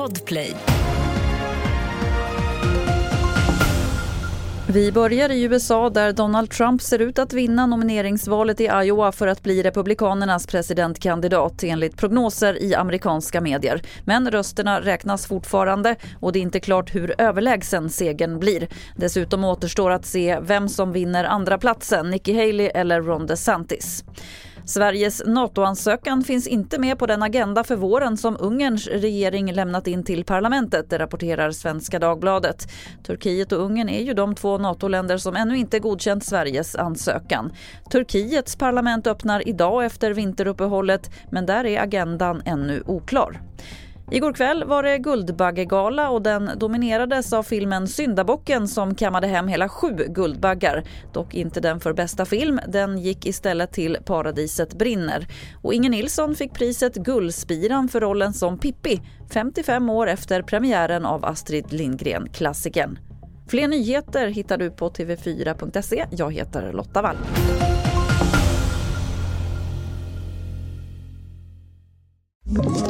Podplay. Vi börjar i USA där Donald Trump ser ut att vinna nomineringsvalet i Iowa för att bli Republikanernas presidentkandidat enligt prognoser i amerikanska medier. Men rösterna räknas fortfarande och det är inte klart hur överlägsen segern blir. Dessutom återstår att se vem som vinner andra platsen, Nikki Haley eller Ron DeSantis. Sveriges NATO-ansökan finns inte med på den agenda för våren som Ungerns regering lämnat in till parlamentet, det rapporterar Svenska Dagbladet. Turkiet och Ungern är ju de två NATO-länder som ännu inte godkänt Sveriges ansökan. Turkiets parlament öppnar idag efter vinteruppehållet men där är agendan ännu oklar. Igår kväll var det Guldbaggegala och den dominerades av filmen Syndabocken som kammade hem hela sju Guldbaggar. Dock inte den för bästa film, den gick istället till Paradiset brinner. Och Inger Nilsson fick priset Guldspiran för rollen som Pippi, 55 år efter premiären av Astrid Lindgren-klassikern. Fler nyheter hittar du på tv4.se. Jag heter Lotta Wall. Ett